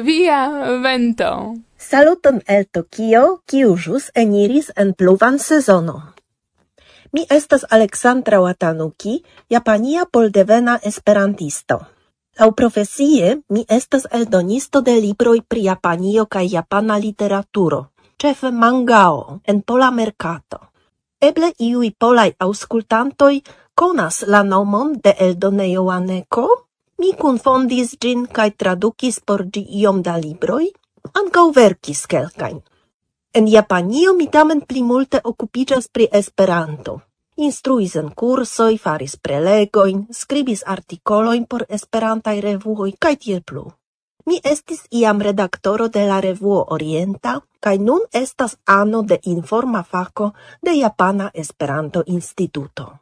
via vento. Saluton el Tokio, kiu jus eniris en pluvan sezono. Mi estas Aleksandra Watanuki, japania poldevena esperantisto. Lau profesie, mi estas eldonisto de libroj pri Japanio kaj japana literaturo, ĉefe mangao, en pola merkato. Eble iuj polaj aŭskultantoj konas la nomon de eldonejo Aneko? Mi confondis gin kaj tradukis por gi iom da libroj, ancau verkis kelkajn. En Japanio mi tamen pli multe okupiĝas pri Esperanto. Instruis en cursoi, faris prelegoin, skribis articoloin por Esperantai revuoi, kaj tiel plu. Mi estis iam redaktoro de la revuo Orienta, kaj nun estas ano de informa fako de Japana Esperanto Instituto.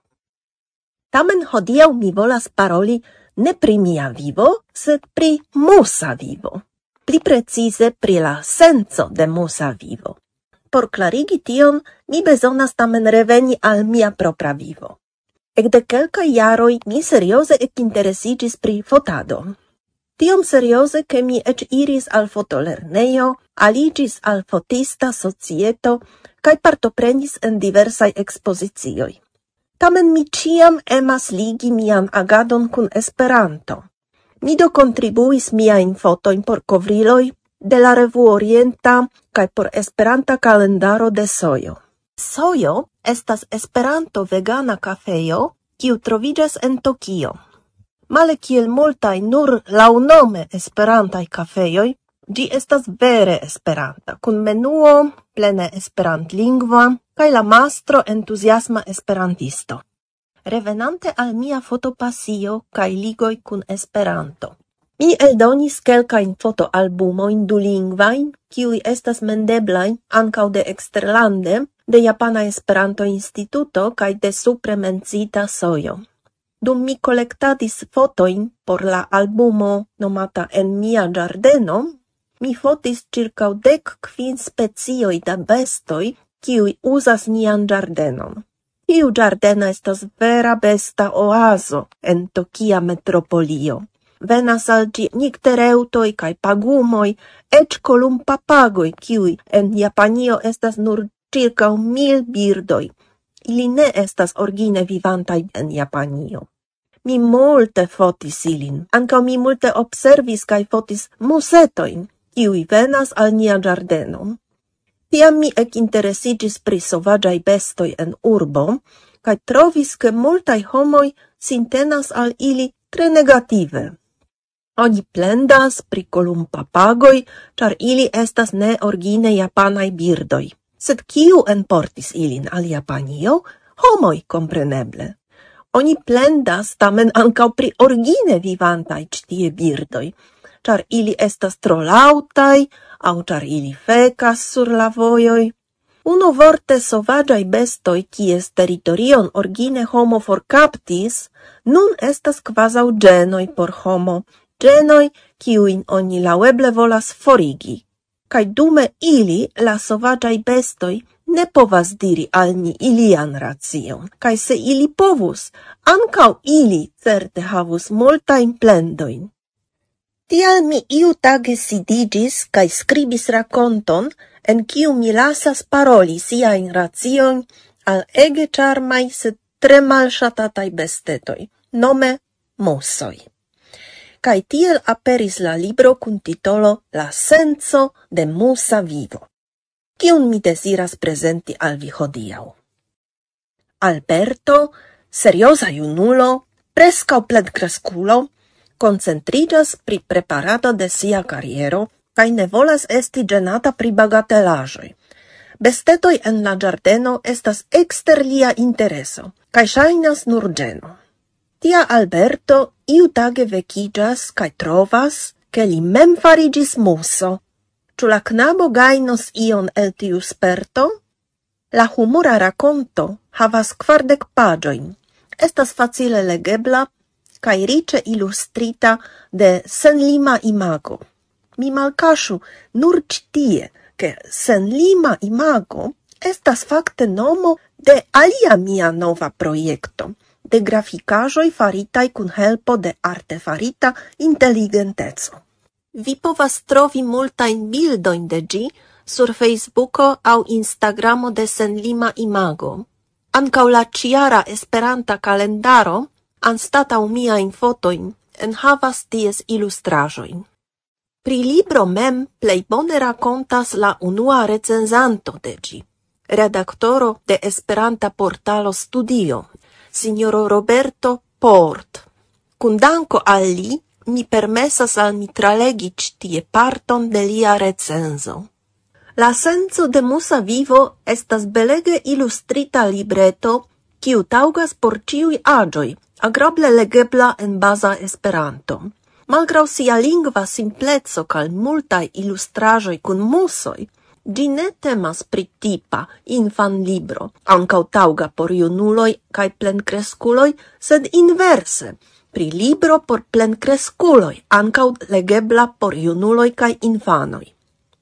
Tamen hodiaŭ mi volas paroli ne pri mia vivo, sed pri musa vivo. Pli precize pri la senso de musa vivo. Por clarigi tion, mi bezonas tamen reveni al mia propra vivo. Ekde kelka iaroi mi serioze ekinteresigis pri fotado. Tiom serioze, che mi ec iris al fotolerneio, aligis al fotista societo, cae partoprenis en diversai ekspozicioj tamen mi ciam emas ligi mian agadon cun Esperanto. Mi do contribuis miain fotoin por covriloi de la revu Orienta kaj por Esperanta kalendaro de Sojo. Sojo estas Esperanto-vegana kafejo, kiu trovigas en Tokio. Male kiel multaj nur laŭnome Esperantaj kafejoj, Gi estas vere esperanta, kun menuo plene esperantlingva kaj la mastro entuziasma esperantisto. Revenante al mia fotopasio kaj ligoj kun Esperanto. Mi eldonis kelkajn fotoalbumojn dulingvajn, kiuj estas mendeblain ankaŭ de eksterlande, de Japana Esperanto Instituto kaj de supre mencita sojo. Dum mi kolektadis fotojn por la albumo nomata En mia ĝardeno, Mi fotis ĉirkaŭ dec quin specioj da bestoi, kiuj uzas nian giardenon. Iu giardena estas vera besta oazo en Tokia metropolio. Venas al nictereutoi cae pagumoi, ec colum papagoi, kiuj en Japanio estas nur circa mil birdoi. Ili ne estas origine vivantai en Japanio. Mi multe fotis ilin, ankaŭ mi multe observis cae fotis musetoin, kiui venas al nia ĝardeno. Tiam mi ecinteresigis pri sovagiai bestoi en urbo, cae trovis che multai homoi sintenas al ili tre negative. Oni plendas pri colum papagoi, char ili estas ne origine japanai birdoi. Sed kiu enportis ilin al Japanio? Homoi, compreneble. Oni plendas tamen ancau pri origine vivantai ctie birdoi, char ili estas tro lautai, au char ili fecas sur la voioi. Uno vorte sovagiai bestoi, kies territorion origine homo forkaptis, nun estas quasau genoi por homo, genoi, kiuin oni laueble volas forigi. Kaj dume ili, la sovagiai bestoi, ne povas diri al ni ilian racion, kaj se ili povus, ancau ili certe havus multa implendoin. Tial mi iutage sidigis cae scribis raconton en kiu mi lasas paroli sia in razion al ege charmai sed tre malŝatataj bestetoi, nome mosoi. Kaj tiel aperis la libro cun titolo La senso de musa vivo, cion mi desiras presenti al vi hodiau. Alberto, seriosa iunulo, prescau pledcresculo, koncentriĝas pri preparado de sia carriero, cae ne volas esti genata pri bagatelaĵoj. Bestetoi en la giardeno estas exter lia intereso cae ŝajnas nur geno. Tia Alberto iu tage vecigas cae trovas, che li mem farigis muso. Ĉu la knabo gainos ion el tiu sperto? La humura rakonto havas kvardek pagioin. Estas facile legebla cae rice illustrita de senlima imago. Mi malcasciu nur citie, che senlima imago estas facte nomo de alia mia nova proiecto, de graficajoi faritai cun helpo de artefarita intelligentezo. Vi povas trovi multain bildoin de gi sur Facebooko au Instagramo de Senlima Imago. Ankaŭ la ciara Esperanta kalendaro anstatau miain fotoin, enhavas ties illustrajoin. Pri libro mem plei bone racontas la unua recenzanto de gi, redaktoro de Esperanta portalo Studio, signoro Roberto Port. Kun danko al li, mi permessas al mi tralegi tie parton de lia recenzo. La senso de musa vivo estas belege illustrita libreto, kiu taugas por ciui agioi, agrable legebla en baza Esperanto. Malgraŭ sia lingva simpleco cal multaj ilustraĵoj kun musoj, di ne temas pri tipa infan libro, ancau tauga por iunuloi cae plencresculoi, sed inverse, pri libro por plencresculoi, ancau legebla por iunuloi cae infanoi.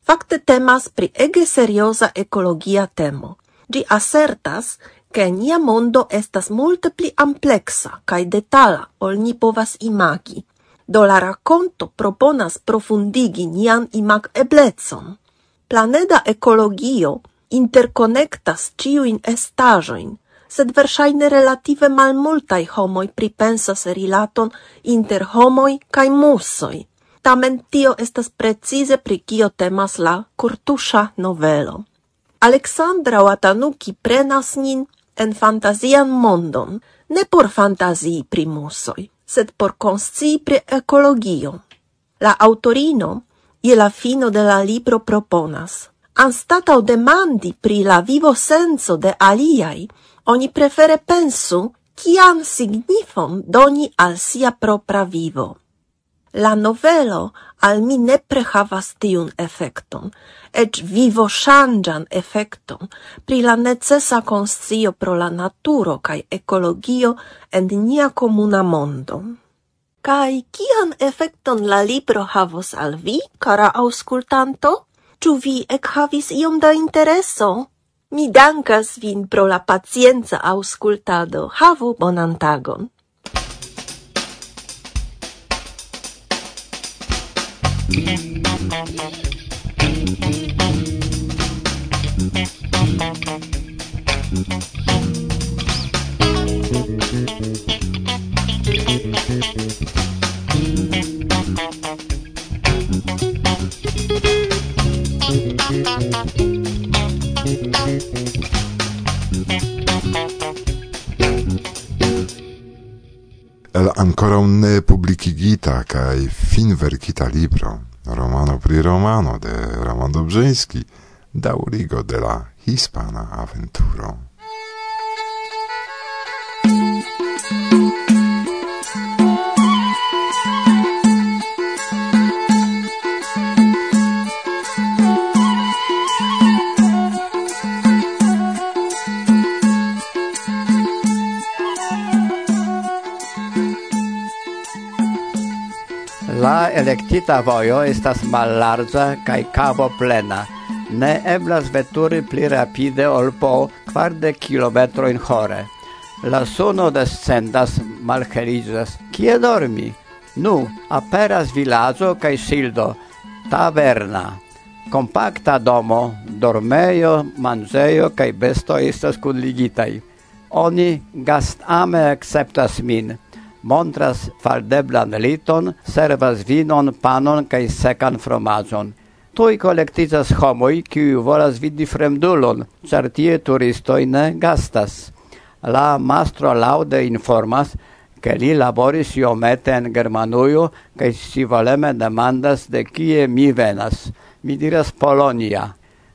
Fakte temas pri ege seriosa ecologia temo. Gi asertas che nia mondo estas multe pli amplexa cae detala ol ni povas imagi. Do la racconto proponas profundigi nian imag eblezon. Planeda ecologio interconnectas ciuin estajoin, sed versaine relative mal multai homoi pripensas rilaton inter homoi cae musoi. Tamen tio estas precize pri kio temas la curtusha novelo. Aleksandra Watanuki prenas nin en fantasian mondon, ne por fantasii pri musoi, sed por conscii pri ecologio. La autorino, ie la fino de la libro proponas, anstatau demandi pri la vivo senso de aliai, oni prefere pensu, kian signifon doni al sia propra vivo la novelo al mi ne prehavas tiun efekton, eĉ vivo shangian efekton pri la necesa konscio pro la naturo kaj ekologio en nia comuna mondo. Kaj kian efekton la libro havos al vi, kara aŭskultanto? Ču vi ekhavis iom da intereso? Mi dankas vin pro la pacienca aŭskultado. Havu bonan tagon. publikigita kaj finverkita libro Romano pri Romano de Roman Dobrzyński daurigo de la hispana aventuro. electita vojo estas mallarĝa kaj cavo plena. Ne eblas veturi pli rapide ol po kvardek kilometrojn hore. La suno descendas, malheliĝas. Kie dormi? Nu, aperas vilaĝo kaj sildo. Taverna. Compacta domo, dormejo, manĝejo kaj besto estas kunligitaj. Oni gastame acceptas min montras faldeblan liton, servas vinon, panon kaj sekan fromaĝon. Tuj kolektiĝas homoj, kiuj volas vidi fremdulon, ĉar tie turistoj ne gastas. La mastro laude informas, ke li laboris iomete en Germanujo kaj scivoleme demandas de kie mi venas. Mi diras Polonia.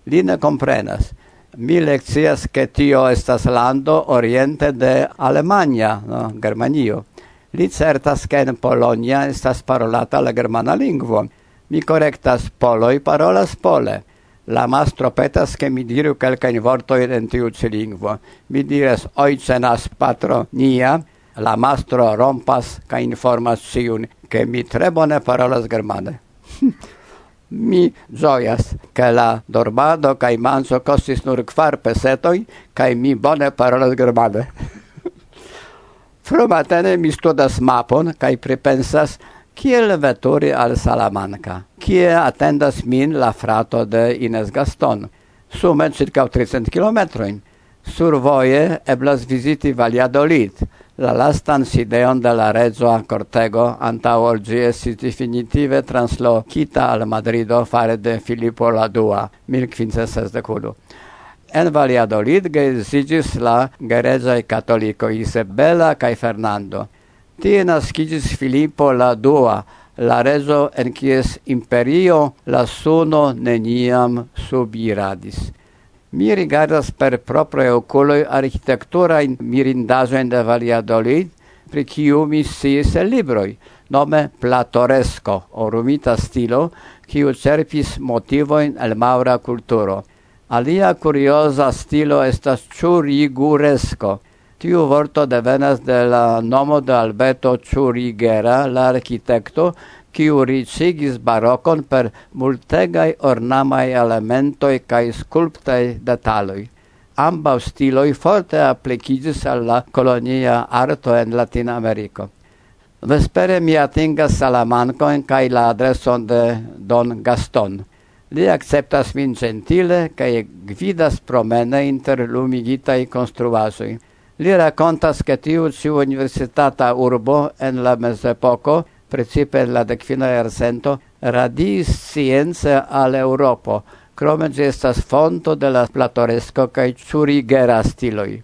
Li ne komprenas mi leccias che tio estas lando oriente de Alemania, no, Germanio. Li certas che in Polonia estas parolata la germana lingvo. Mi correctas poloi parolas pole. La mastro petas che mi diru calcain vorto in tiu ci lingvo. Mi dires oicenas patro nia, la mastro rompas ca informas siun che mi tre bone parolas germane. mi gioias che la dorbado cae manso costis nur quar pesetoi, ca mi bone parolas germane. Frumatene mi studas mapon kaj pripensas kiel veturi al Salamanca, kie atendas min la frato de Ines Gaston, sume circa 300 km. Sur voie eblas visiti Valladolid, la lastan sideon de la rezoa cortego anta orgi gi definitive translocita al Madrido fare de Filippo la Dua, 1561. En Valladolid geedzigis la geredzaj katolikoj Isabela kaj Fernando. Tie naskiĝis Filipo la dua, la rezo en kies imperio la suno neniam subiradis. Mi rigardas per proprae oculoi architecturain mirindazoin de Valladolid, pri kiu mi sciis el libroi, nome platoresco, o rumita stilo, kiu cerpis motivoin el maura culturo. Alia curiosa stilo estas churiguresco. Tiu vorto devenas de la nomo de Alberto Churigera, la architekto, kiu ricigis barokon per multegai ornamai elementoi kai sculptai detaloi. Ambau stiloi forte applicigis alla colonia arto en Latin Americo. Vespere mi atingas Salamancoin kai la adreson de Don Gaston. Li acceptas min gentile kaj gvidas promene inter lumigitaj konstruaĵoj. Li rakontas, ke tiu ĉi universitata urbo en la mezepoko, precipe en la dekvina jarcento, radis science al Europo, krome ĝi estas fonto de la platoresko kaj curigera stiloj.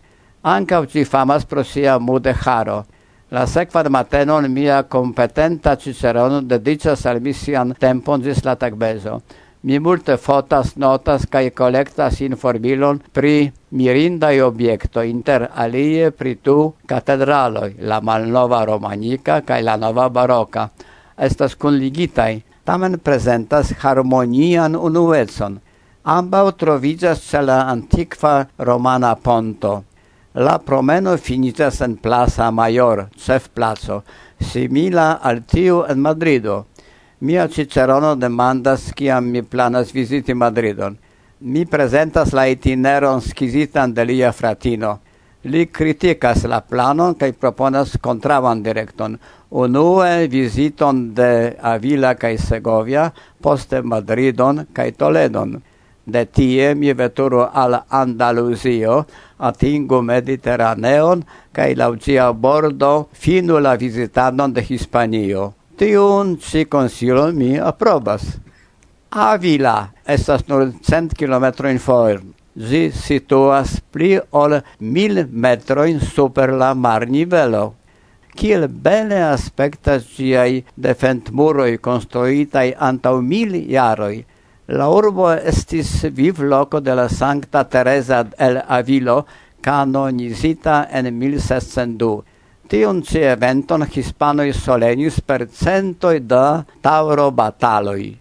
Ankaŭ ĝi famas pro sia mudeharo. La sekvan matenon mia kompetenta cicerono dediĉas al mi sian tempon ĝis la tagbezo. Mi multe fotas, notas kaj kolektas informilon pri mirindai objecto inter alie pri tu catedraloi, la malnova romanica kaj la nova baroca, estas conligitai, tamen presentas harmonian unuetson. Ambau trovigas ce la antiqua romana ponto. La promeno finitas en Plaza Major, cef plazo, simila al tiu en Madrido – Mia Cicerono demandas kiam mi planas viziti Madridon. Mi presentas la itineron scizitan de lia fratino. Li criticas la planon kaj proponas kontravan direkton. Unue viziton de Avila kaj Segovia, poste Madridon kaj Toledon. De tie mi veturo al Andaluzio, atingu Mediterraneon kaj laŭ ĝia bordo finu la vizitadon de Hispanio tiun ci consilon mi aprobas. Avila estas nur cent kilometrojn for. Zi situas pli ol mil metrojn super la marnivelo. Kiel bele aspektas ĝiaj defendmuroj construitai antau mil jaroi, La urbo estis vivloko de la Sancta Teresa el Avilo, canonizita en 1602 Tion ci eventon hispanoi solenis per centoi da tauro bataloi.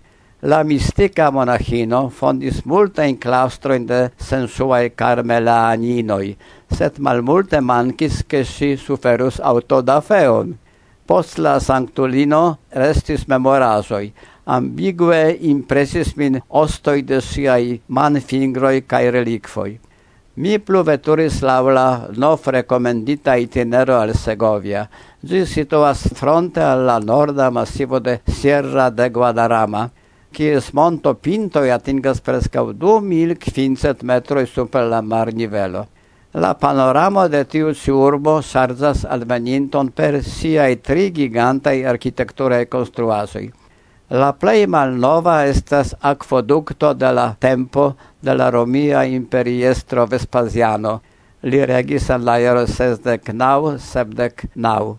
La mistica monachino fondis multain claustroin de sensuae carmelaninoi, set mal multe mancis che si suferus autodafeon. Post la sanctulino restis memorasoi, ambigue impresis min ostoi de siai manfingroi cae relicfoi. Mi pluveturis laŭ la nof recomendita itinero al Segovia. Gi situas fronte al la norda massivo de Sierra de Guadarrama, kies monto pintoj atingas prescau 2500 metroi super la mar nivelo. La panorama de tiu ci urbo sarzas adveninton per siai tri gigantai arkitekturaj construasoi La plei malnova estas aquoducto de la tempo de la Romia imperiestro Vespasiano. Li regis en la ero sesdec nau, sepdek nau.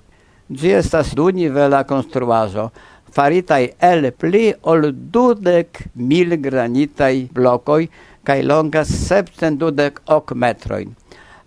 Gi estas dunivela construajo, faritai el pli ol dudec mil granitai blocoi, cae longas septen dudec ok metroin.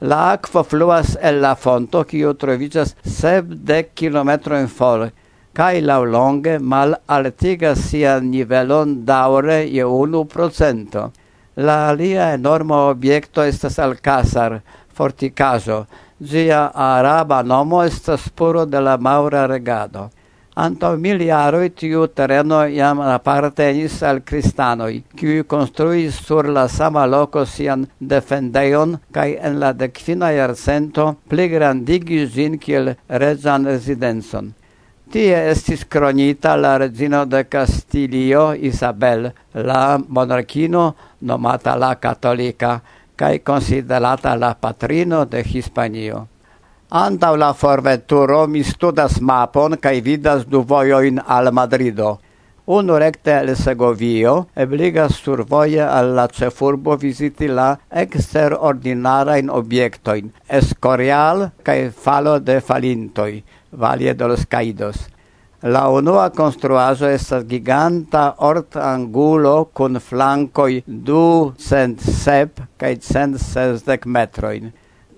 La aquo fluas el la fonto, kiu troviĝas sepdek kilometroin for, cae laulonge mal altigas sian nivelon daure je unu procento. La alia enorma obiecto estas Alcázar, forticaso, Gia araba nomo estas puro de la maura regado. Anto miliaroi tiu terreno iam apartenis al cristanoi, qui construis sur la sama loco sian defendeion, cae en la decfina iarcento pli pligrandigis ĝin kiel reĝan rezidencon. Tie estis cronita la regino de Castilio Isabel, la monarchino nomata la catolica, cae considerata la patrino de Hispanio. Antau la forveturo mi studas mapon cae vidas du vojoin al Madrido. Unu recte el Segovio ebligas survoje al la cefurbo viziti la exterordinarain objektojn, Escorial cae falo de falintoi, Valle de los Caídos. La unua construajo estas giganta ort angulo con flancoi du cent sep cae cent sesdec metroin.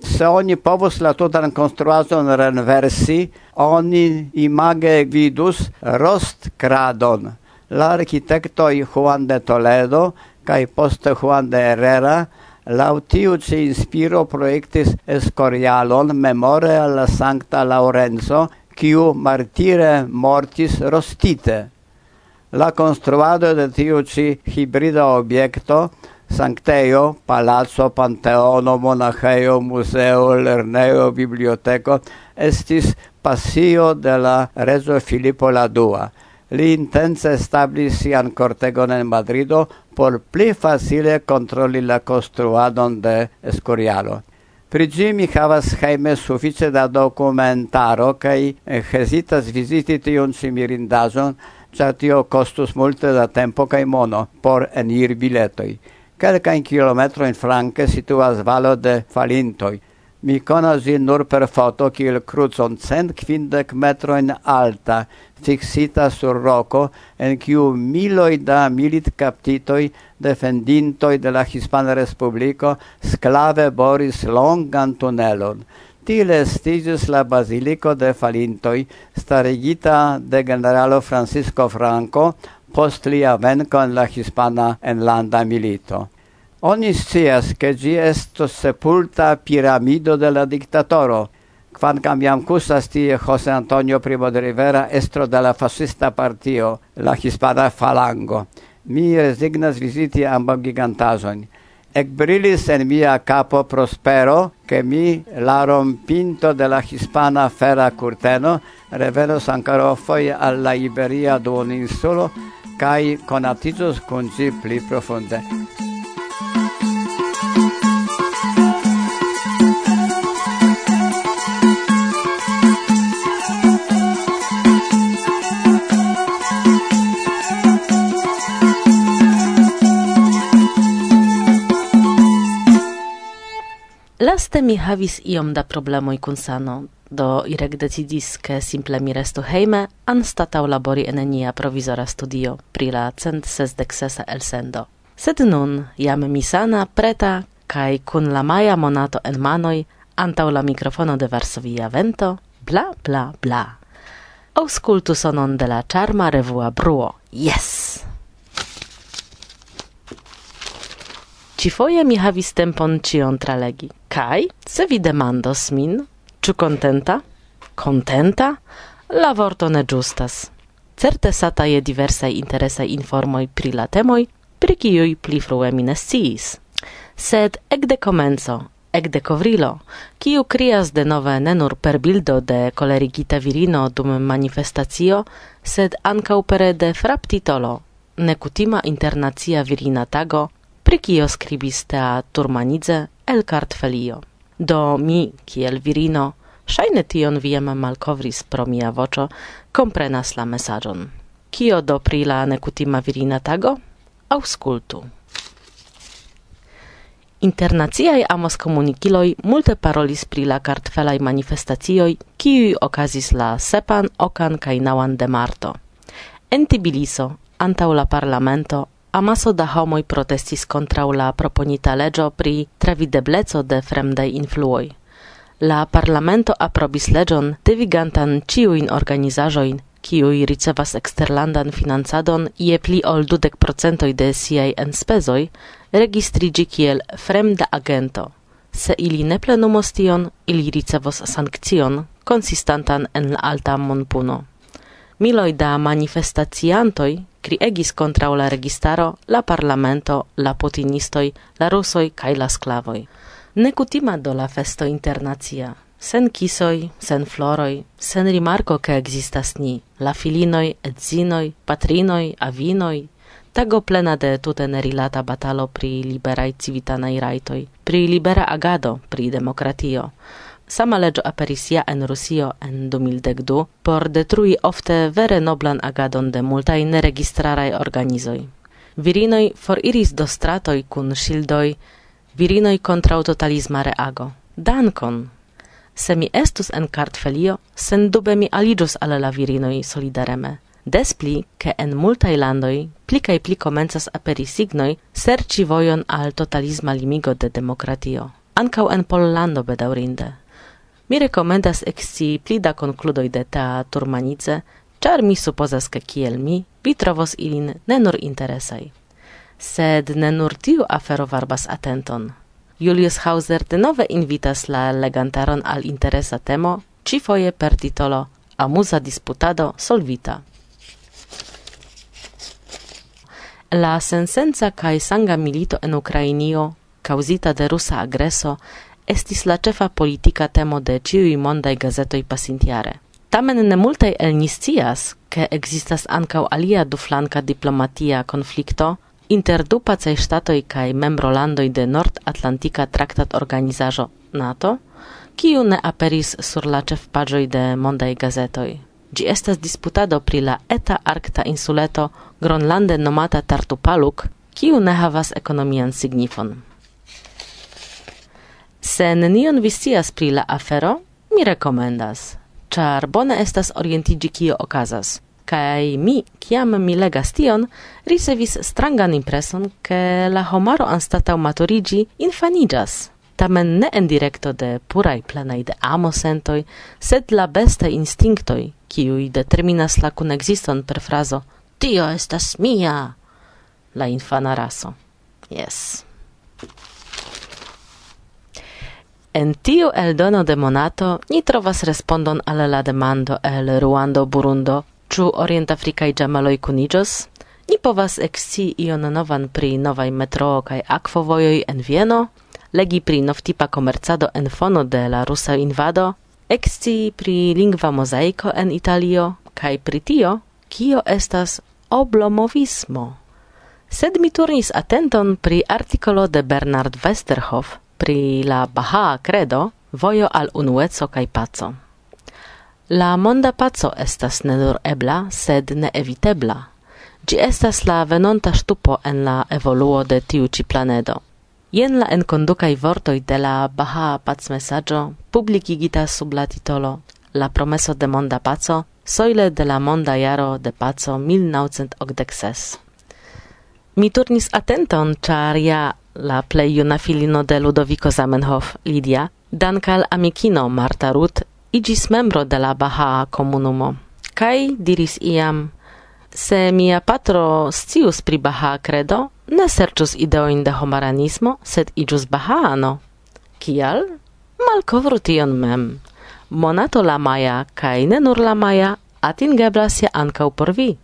Se oni povus la tutan konstruaĵon renversi, oni image vidus rost cradon. La architectoi Juan de Toledo cae poste Juan de Herrera Lau tiu ci inspiro proiectis escorialon memore alla Sancta Laurenzo, quiu martire mortis rostite. La construado de tiu ci hibrida objecto, sancteio, palazzo, panteono, monacheio, museo, lerneo, biblioteco, estis passio de la rezo Filippo la Dua, li intense establis sian cortegon en Madrido por pli facile controlli la costruadon de Escorialo. Pri gi mi havas heime suffice da dokumentaro cae hesitas visiti tion ci mirindazon, cia tio costus multe da tempo cae mono por enir biletoi. biletoj. kilometro in flanque situas valo de falintoi, – mi conas ĝin nur per foto che il cruzon cent metro in alta, fixita sur roco en quiu miloi da militkaptitoj, defendintoi de la Hispana Respublico sclave boris longan tunelon. Tile estigis la basilico de falintoi starigita de generalo Francisco Franco, post lia venco en la Hispana enlanda milito. Oni scias, che gi estos sepulta piramido de la dictatoro, Quan iam cusas tie Jose Antonio Primo de Rivera, estro de la fascista partio, la hispana falango. Mi resignas visiti ambam gigantazon. Ec brilis en mia capo prospero, che mi la rompinto de la hispana fera curteno revenos ancora foie alla Iberia duoninsulo, cae conatitus con ci pli profunde. Laste mi havis iom da problemoj kun sano, do Irek decidis ke simple mi restu hejme anstataŭ labori en nia provizora studio pri la cent sesdek elsendo. Sed nun jam mi sana, preta kaj kun la maja monato en manoj antaŭ la mikrofono de Varsovia vento, bla bla bla. Aŭskultu sonon de la charma revua bruo. Yes! Cifoje mi havis tempon cion tralegi. Kai, se vi demandos min, ciu contenta? Contenta? La vorto ne giustas. Certe sata je diversaj interesaj informoi pri la temoi, pri kiuj pli frue mi Sed ec Sed comenzo, ec de covrilo, kiu krias denove ne nur per bildo de colerigita virino dum manifestatio, sed ancau pere de fraptitolo, necutima internacia virina tago, pri kio skribis Tea Turmanidze el kartfelio. Do mi, kiel virino, shaine tion viam malkovris pro mia voco, comprenas la mesaĝon. Kio do pri la nekutima virina tago? Aŭskultu. Internaciaj amos komunikiloj multe parolis pri la cartfelai manifestacioi, kiui okazis la sepan, okan kai naŭan de marto. En Tbiliso, antau la parlamento, amaso da homoi protestis kontraŭ la proponita legio pri travidebleco de fremdei influoi. La parlamento aprobis legion devigantan ciuin organizajoin, kiui ricevas exterlandan financadon je pli ol dudek procentoj de siei enspezoi, registrigi kiel fremda agento. Se ili ne plenumos tion, ili ricevos sankcion consistantan en alta monpuno. Miloi da manifestaciantoi, criegis contra la registaro, la parlamento, la putinistoi, la rusoi cae la sclavoi. Necutima do la festo internazia. sen kisoj, sen floroj, sen rimarko ke ekzistas ni, la filinoj, edzinoj, patrinoj, avinoj, tago plena de tute nerilata batalo pri liberaj civitanaj rajtoj, pri libera agado, pri demokratio. Sama leĝo aperisia en Rusio en 2012 por detrui ofte vere noblan agadon de multai neregistrarai organizoi. Virinoi for iris do stratoj kun shildoi, virinoi contra totalisma reago. Dankon! Se mi estus en kartfelio, sendube mi aligius ale la virinoi solidareme. Despli, ke en multai landoi, pli kaj pli komencas aperi signoi, serci vojon al totalisma limigo de demokratio. Ankau en Pollando bedaurinde. Mi rekomendas ekscii pli da konkludoj de ta turmanice, ĉar mi supozas ke kiel mi, vi trovos ilin ne nur interesaj. Sed ne nur tiu afero varbas atenton. Julius Hauser denove invitas la legantaron al interesa temo, ĉifoje per titolo Amusa disputado solvita. La sensenza kaj sanga milito en Ukrainio, causita de rusa agreso, estis la ĉefa politika temo de ĉiuj mondaj gazetoj pasintjare. Tamen ne multaj el ni scias, ke ekzistas ankaŭ alia duflanka diplomatia konflikto inter du pacaj ŝtatoj kaj membrolandoj de Nord-Atlantika Traktat-Organizaĵo NATO, kiu ne aperis sur la ĉefpaĝoj de mondaj gazetoj. Ĝi estas disputado pri la eta arkta insuleto Gronlande nomata Tartupaluk, kiu ne havas ekonomian signifon. Se nenion vi scias pri la afero, mi rekomendas, ĉar bone estas orientiĝi kio okazas. Kaj mi, kiam mi legas tion, ricevis strangan impreson, ke la homaro anstataŭ maturiĝi infaniĝas. Tamen ne en direkto de puraj plenaj de amo sentoj, sed la bestaj instinktoj, kiuj determinas la kunekziston per frazo Tio estas mia! La infana raso. Yes. En tiu eldono de monato ni trovas respondon al la demando el Ruando Burundo ĉu orientafrikaj ĝamaloj kuniĝos? Ni povas ekscii ion novan pri novaj metroo kaj akvovojoj en Vieno, legi pri novtipa komercado en fono de la rusa invado, ekscii pri lingva mozaiko en Italio kaj pri tio, kio estas oblomovismo. Sed mi turnis atenton pri artikolo de Bernard Westerhoff, pri la Bahaa credo vojo al unueco kaj paco. La monda paco estas ne nur ebla, sed ne evitebla. Gi estas la venonta ŝtupo en la evoluo de tiu ĉi planedo. Jen la enkondukaj vortoj de la Bahaa pacmesaĝo publikigita sub la titolo La promeso de monda paco, soile de la monda jaro de paco 1986. Mi turnis atenton, ĉar ja la plei juna filino de Ludovico Zamenhof, Lidia, dankal amikino Marta Ruth igis membro de la Bahaa komunumo. Kai diris iam, se mia patro scius pri Bahaa credo, ne serĉus ideoin de homaranismo, sed igius Bahaano. Kial? Malkovru tion mem. Monato la maja kai ne nur la maja atingeblas je ankaŭ por vi.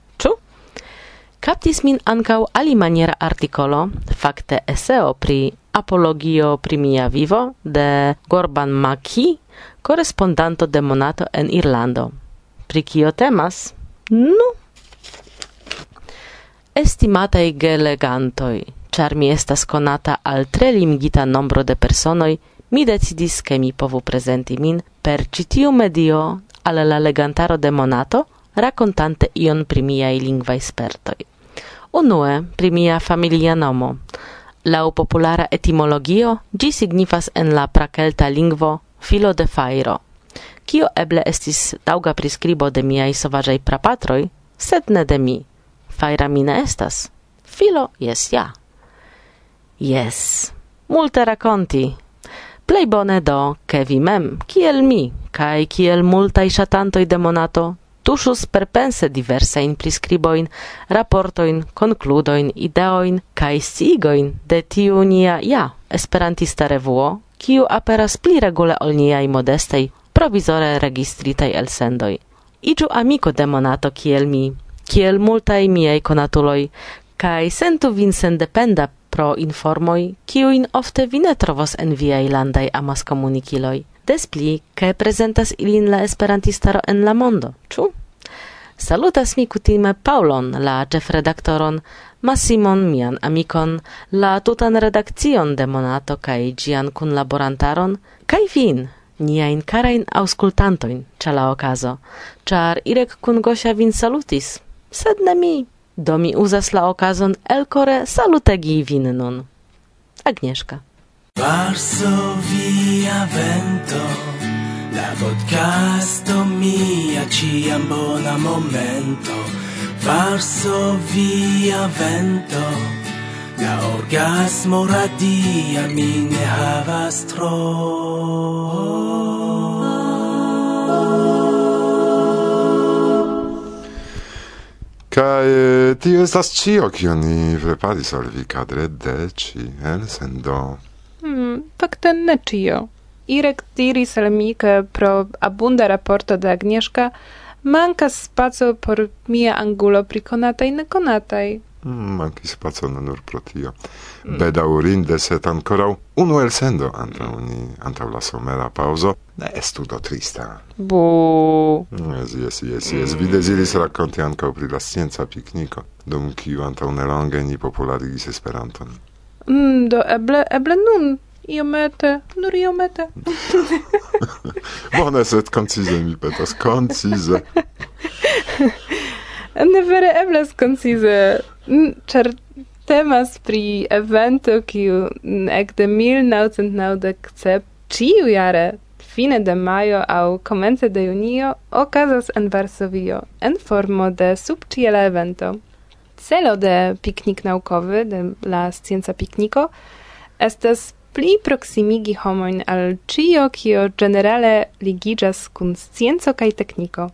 Captis min ankaŭ alimaniera articolo, facte eseo pri Apologio pri mia vivo de Gorban Maki, correspondanto de Monato en Irlando. Pri kio temas? Nu. Estimatei gelegantoi, char mi estas conata al tre limigita nombro de personoi, mi decidis che mi povu presenti min per citiu medio al la legantaro de Monato racontante ion pri miai lingva espertoi. Unue, pri mia familia nomo. Lau populara etimologio, gi signifas en la prakelta lingvo filo de fairo. kio eble estis dauga priskribo de miai sovaĝaj prapatroi, sed ne de mi. Faira mi ne estas. Filo jes ja. Yes. multe raconti. Plei bone do, ke vi mem, kiel mi, kaj kiel multai shatantoi de monato, tuŝus perpense diversajn priskribojn, raportojn, konkludojn, ideojn kaj sciigojn de tiu nia ja esperantista revuo, kiu aperas pli regule ol niaj modestaj provizore registritaj elsendoj. Iĝu amiko de monato kiel mi, kiel multaj miaj konatuloj, kaj sentu vin sendependa pro informoj, kiujn ofte vi ne trovos en viaj landaj amaskomunikiloj des pli, ke prezentas ilin la esperantistaro en la mondo, ĉu? Salutas mi kutime Paulon, la ĉefredaktoron, Massimon, mian amikon, la tutan redakcion de Monato kaj kun laborantaron, kaj vin, niain karain auskultantoin, cia la okazo, ĉar Irek kun Gosia vin salutis, sed ne mi. Do mi uzas la okazon elkore salutegi vin nun. Agnieszka. Varsovia vento La podcasto mia ciam bona momento Varso via vento La orgasmo radia mi ne havas tro Kaj tio estas cio, kio ni preparis al vi kadre de ci, el sendo. Hmm, fakte ne cio. Irek diris al mi, ke pro abunda raporto de Agnieszka mancas spaco por mia angulo pri conataj nekonataj. Mm, mancis pacon nur pro tio. Mm. Bedaurinde set ancorau unu el sendo antra uni, antra la somera pauso, ne estu do trista. Bu. Yes, yes, yes, yes. Mm. Vi desiris racconti ancau pri la scienza picnico, dum kiu antau nelonge ni popularigis Esperanton. Mm, do eble, eble nun Iomete, nur iomete. Bone, sed koncize mi petas, koncize. ne vere eblas koncize, ĉar temas pri evento kiu ekde 1997 ĉiujare fine de maio au comence de junio okazas en Varsovio en formo de subciela evento. Celo de piknik naukowy, de la scienza pikniko, estas pli proximigi homoin al cio cio generale ligigas kun scienzo kaj tekniko.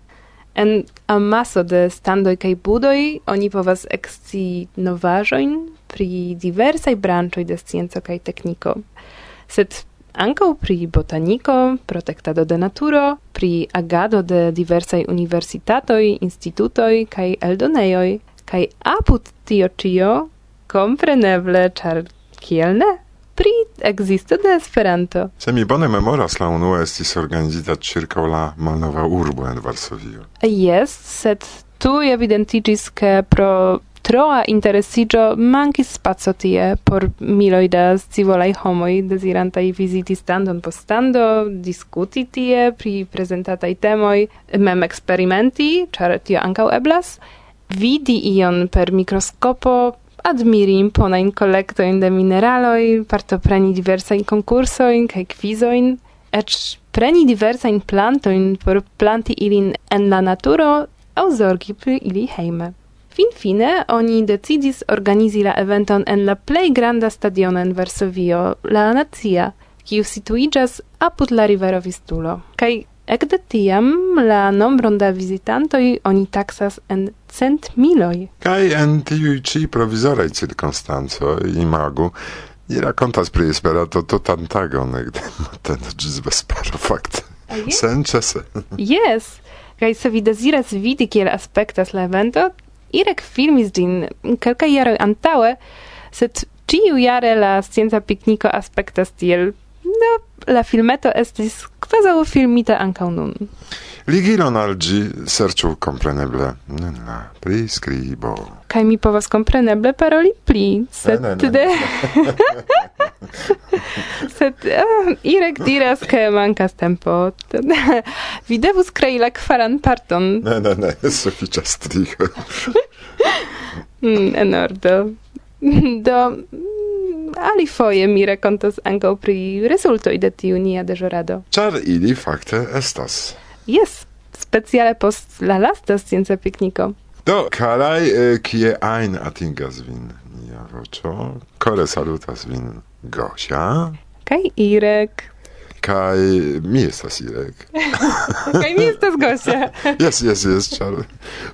En amaso de standoi kai budoi oni povas exci novajoin pri diversai branchoi de scienzo kaj tekniko. Sed ankaŭ pri botaniko, protektado de naturo, pri agado de diversaj universitatoj, institutoj kaj eldonejoj, kaj apud tio ĉio kompreneble, ĉar kiel ne? pri existo de Esperanto. Se mi bone memoras, la unua estis organizita circa la malnova urbo en Varsovio. Yes, sed tu evidentigis ke pro troa interesigio mankis spazio tie por miloi da scivolai homoi desirantai visiti standon po stando, discuti tie pri presentatai temoi, mem eksperimenti, char tio ancau eblas, vidi ion per mikroskopo, admiri imponajn kolektojn de mineraloj, partopreni diversajn konkursojn kaj kvizojn, eĉ preni diversajn plantoin por planti ilin en la naturo au zorgi pri ili hejme. Finfine oni decidis organizi la eventon en la plei granda stadion en Varsovio, la Nacia, kiu situigas apud la rivero Vistulo. Kai Ekde tiam la nombron da vizitantoj oni taksas en cent miloj. Kaj en tiuj ĉi provizoraj cirkonstancoj imagu ni rakontas pri Esperato tutan tagon, ekde mateno ĝis vespero fakte. Yes. Senĉese. Jes. Kaj se vi deziras vidi kiel aspektas la evento, Irek filmis ĝin kelkaj jaroj antaŭe, sed ĉiujare la scienca pikniko aspektas tiel. No, la filmeto estis quasi filmita ankaŭ nun. Ligilon al ĝi serĉu kompreneble en la priskribo. Kaj mi povas kompreneble paroli pli, sed ne, ne, ne. de... sed uh, Irek diras, ke mankas tempo. Vi devus krei la kvaran parton. Ne, ne, ne, sufiĉas mm, en ordo. Do, ali foje mi rakontas ankaŭ pri rezultoj de tiu nia deĵorado. Ĉar ili fakte estas. Yes, speciale post la lasta scienza pikniko. Do, karaj, eh, kie ein atingas vin nia voĉo, kore salutas vin Gosia. Kaj Irek. Kaj mi estas Irek. kaj mi estas Gosia. yes, yes, yes, ĉar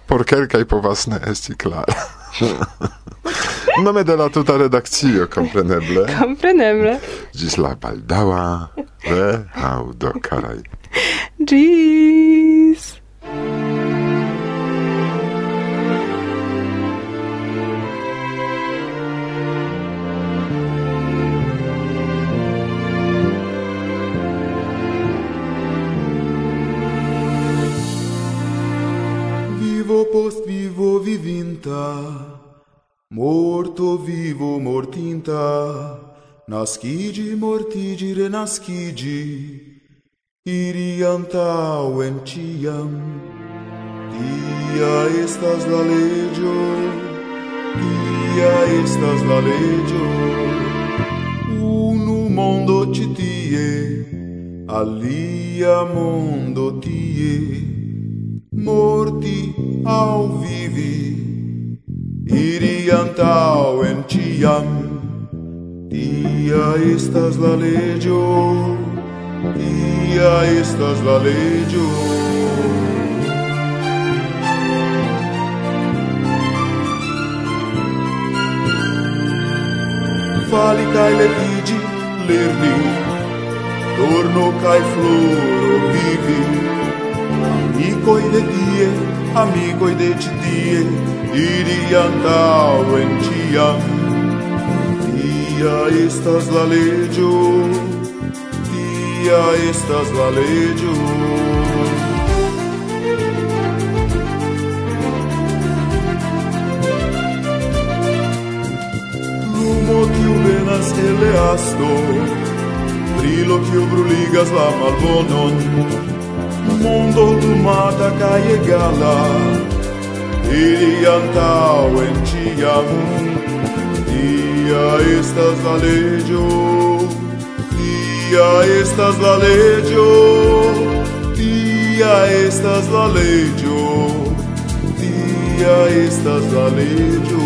por kelkaj povas ne esti klara. Nome de la tuta redakcio, kompreneble. Kompreneble. Ĝis la baldaŭa re aŭdo, karaj. Ĝis. Morto vivo mortinta, nascigi mortigi renascigi, iri antauen ciam. Tia estas la legio, tia estas la legio, unu mondo citie, alia mondo tie, morti au vivi, iri antauen ciam. Tia estas la legio, tia estas la legio. Fali cae levigi, lerni, torno cae floro vivi, amicoi de die, amicoi deci tie, iriam dauen ciam. Tia estas la legio, tia estas la legio. Lumo tiu venas el easto, brilo tiu bruligas la malbonon, mondo tu mata cae egala Iri antau en ciam Dia estas la legio Dia estas la legio Dia estas la legio Dia estas la legio